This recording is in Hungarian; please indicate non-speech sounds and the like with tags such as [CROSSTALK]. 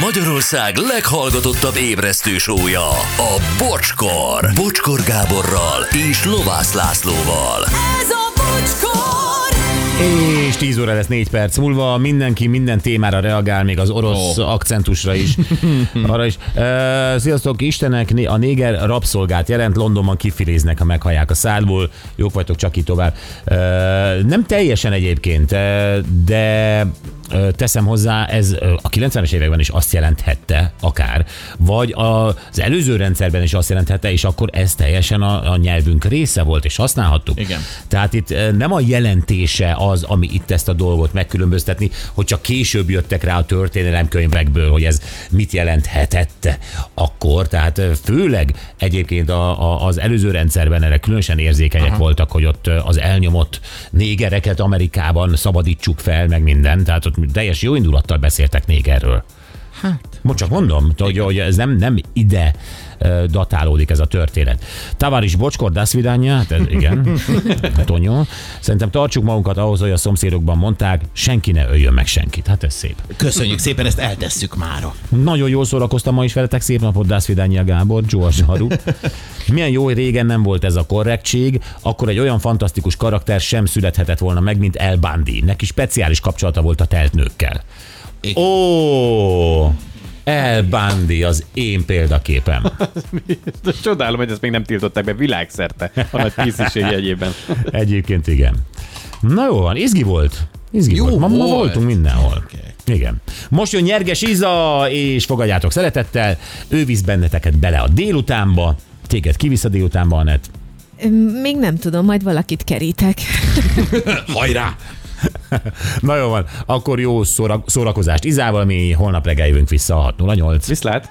Magyarország leghallgatottabb ébresztő sója, a Bocskor. Bocskor Gáborral és Lovász Lászlóval. Ez a bocskor! És 10 óra lesz 4 perc múlva, mindenki minden témára reagál, még az orosz oh. akcentusra is. [LAUGHS] Arra is. Sziasztok, Istenek, a néger rabszolgát jelent, Londonban kifiléznek, ha meghallják a szádból. Jók vagytok, csak így tovább. Nem teljesen egyébként, de teszem hozzá, ez a 90-es években is azt jelenthette akár, vagy az előző rendszerben is azt jelenthette, és akkor ez teljesen a, a nyelvünk része volt, és használhattuk. Igen. Tehát itt nem a jelentése az, ami itt ezt a dolgot megkülönböztetni, hogy csak később jöttek rá a történelemkönyvekből, hogy ez mit jelenthetett akkor. Tehát főleg egyébként a, a, az előző rendszerben erre különösen érzékenyek Aha. voltak, hogy ott az elnyomott négereket Amerikában szabadítsuk fel, meg minden. Tehát ott teljes jó indulattal beszéltek négerről. Hát. Most csak mondom, hogy, hogy ez nem, nem ide datálódik ez a történet. Tavaris Bocskor, das vidanya, hát ez, igen, [LAUGHS] Tonyó. Szerintem tartsuk magunkat ahhoz, hogy a szomszédokban mondták, senki ne öljön meg senkit. Hát ez szép. Köszönjük szépen, ezt eltesszük mára. Nagyon jól szórakoztam ma is veletek, szép napot, das vidanya Gábor, George Haru. Milyen jó, hogy régen nem volt ez a korrektség, akkor egy olyan fantasztikus karakter sem születhetett volna meg, mint El Bandi. Neki speciális kapcsolata volt a telt nőkkel. Ó, El az én példaképem. [LAUGHS] De Csodálom, hogy ezt még nem tiltották be világszerte a nagy pisziség jegyében. Egyébként igen. Na jó van, izgi volt. Izgi Jó volt. Ma, ma volt. voltunk mindenhol. Gyerekek. Igen. Most jön Nyerges Iza, és fogadjátok szeretettel. Ő visz benneteket bele a délutánba. Téged kivisz a délutánba, Anett. Még nem tudom, majd valakit kerítek. [LAUGHS] Hajrá! [LAUGHS] Na jó van, akkor jó szóra- szórakozást Izával, mi holnap reggel jövünk vissza a 608. Viszlát!